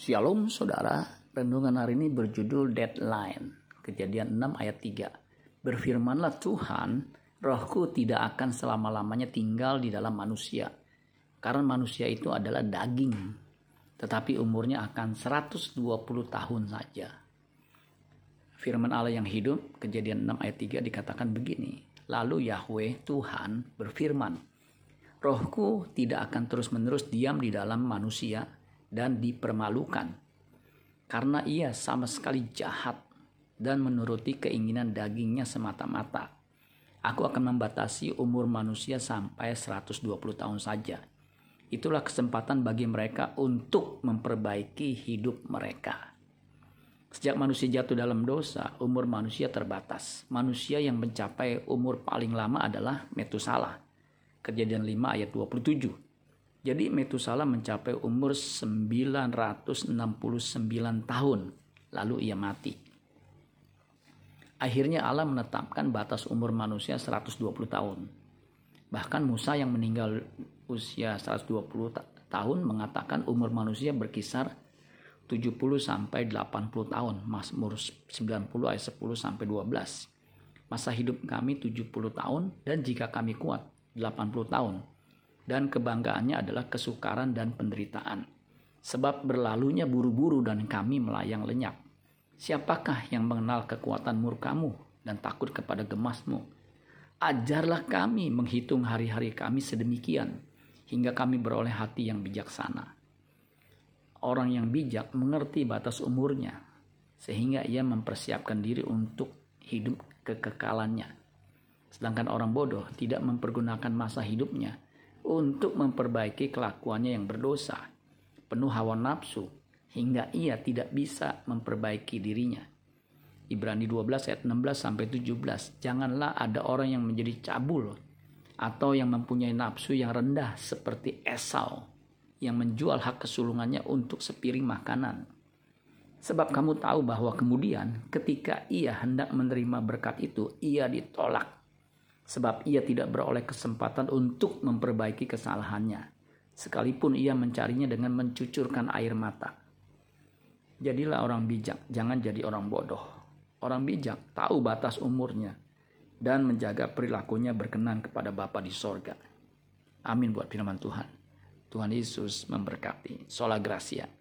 Shalom saudara, renungan hari ini berjudul Deadline, kejadian 6 ayat 3. Berfirmanlah Tuhan, rohku tidak akan selama-lamanya tinggal di dalam manusia. Karena manusia itu adalah daging, tetapi umurnya akan 120 tahun saja. Firman Allah yang hidup, kejadian 6 ayat 3 dikatakan begini. Lalu Yahweh Tuhan berfirman, Rohku tidak akan terus-menerus diam di dalam manusia, dan dipermalukan karena ia sama sekali jahat dan menuruti keinginan dagingnya semata-mata. Aku akan membatasi umur manusia sampai 120 tahun saja. Itulah kesempatan bagi mereka untuk memperbaiki hidup mereka. Sejak manusia jatuh dalam dosa, umur manusia terbatas. Manusia yang mencapai umur paling lama adalah Metusala. Kejadian 5 ayat 27 jadi Metusala mencapai umur 969 tahun, lalu ia mati. Akhirnya Allah menetapkan batas umur manusia 120 tahun. Bahkan Musa yang meninggal usia 120 tahun mengatakan umur manusia berkisar 70 sampai 80 tahun. Mazmur 90 ayat 10 sampai 12. Masa hidup kami 70 tahun dan jika kami kuat 80 tahun dan kebanggaannya adalah kesukaran dan penderitaan. Sebab berlalunya buru-buru dan kami melayang lenyap. Siapakah yang mengenal kekuatan murkamu dan takut kepada gemasmu? Ajarlah kami menghitung hari-hari kami sedemikian, hingga kami beroleh hati yang bijaksana. Orang yang bijak mengerti batas umurnya, sehingga ia mempersiapkan diri untuk hidup kekekalannya. Sedangkan orang bodoh tidak mempergunakan masa hidupnya untuk memperbaiki kelakuannya yang berdosa, penuh hawa nafsu, hingga ia tidak bisa memperbaiki dirinya. Ibrani 12 ayat 16 sampai 17. Janganlah ada orang yang menjadi cabul atau yang mempunyai nafsu yang rendah seperti Esau yang menjual hak kesulungannya untuk sepiring makanan. Sebab kamu tahu bahwa kemudian ketika ia hendak menerima berkat itu, ia ditolak sebab ia tidak beroleh kesempatan untuk memperbaiki kesalahannya, sekalipun ia mencarinya dengan mencucurkan air mata. Jadilah orang bijak, jangan jadi orang bodoh. Orang bijak tahu batas umurnya dan menjaga perilakunya berkenan kepada Bapa di sorga. Amin buat firman Tuhan. Tuhan Yesus memberkati. Sola Gracia.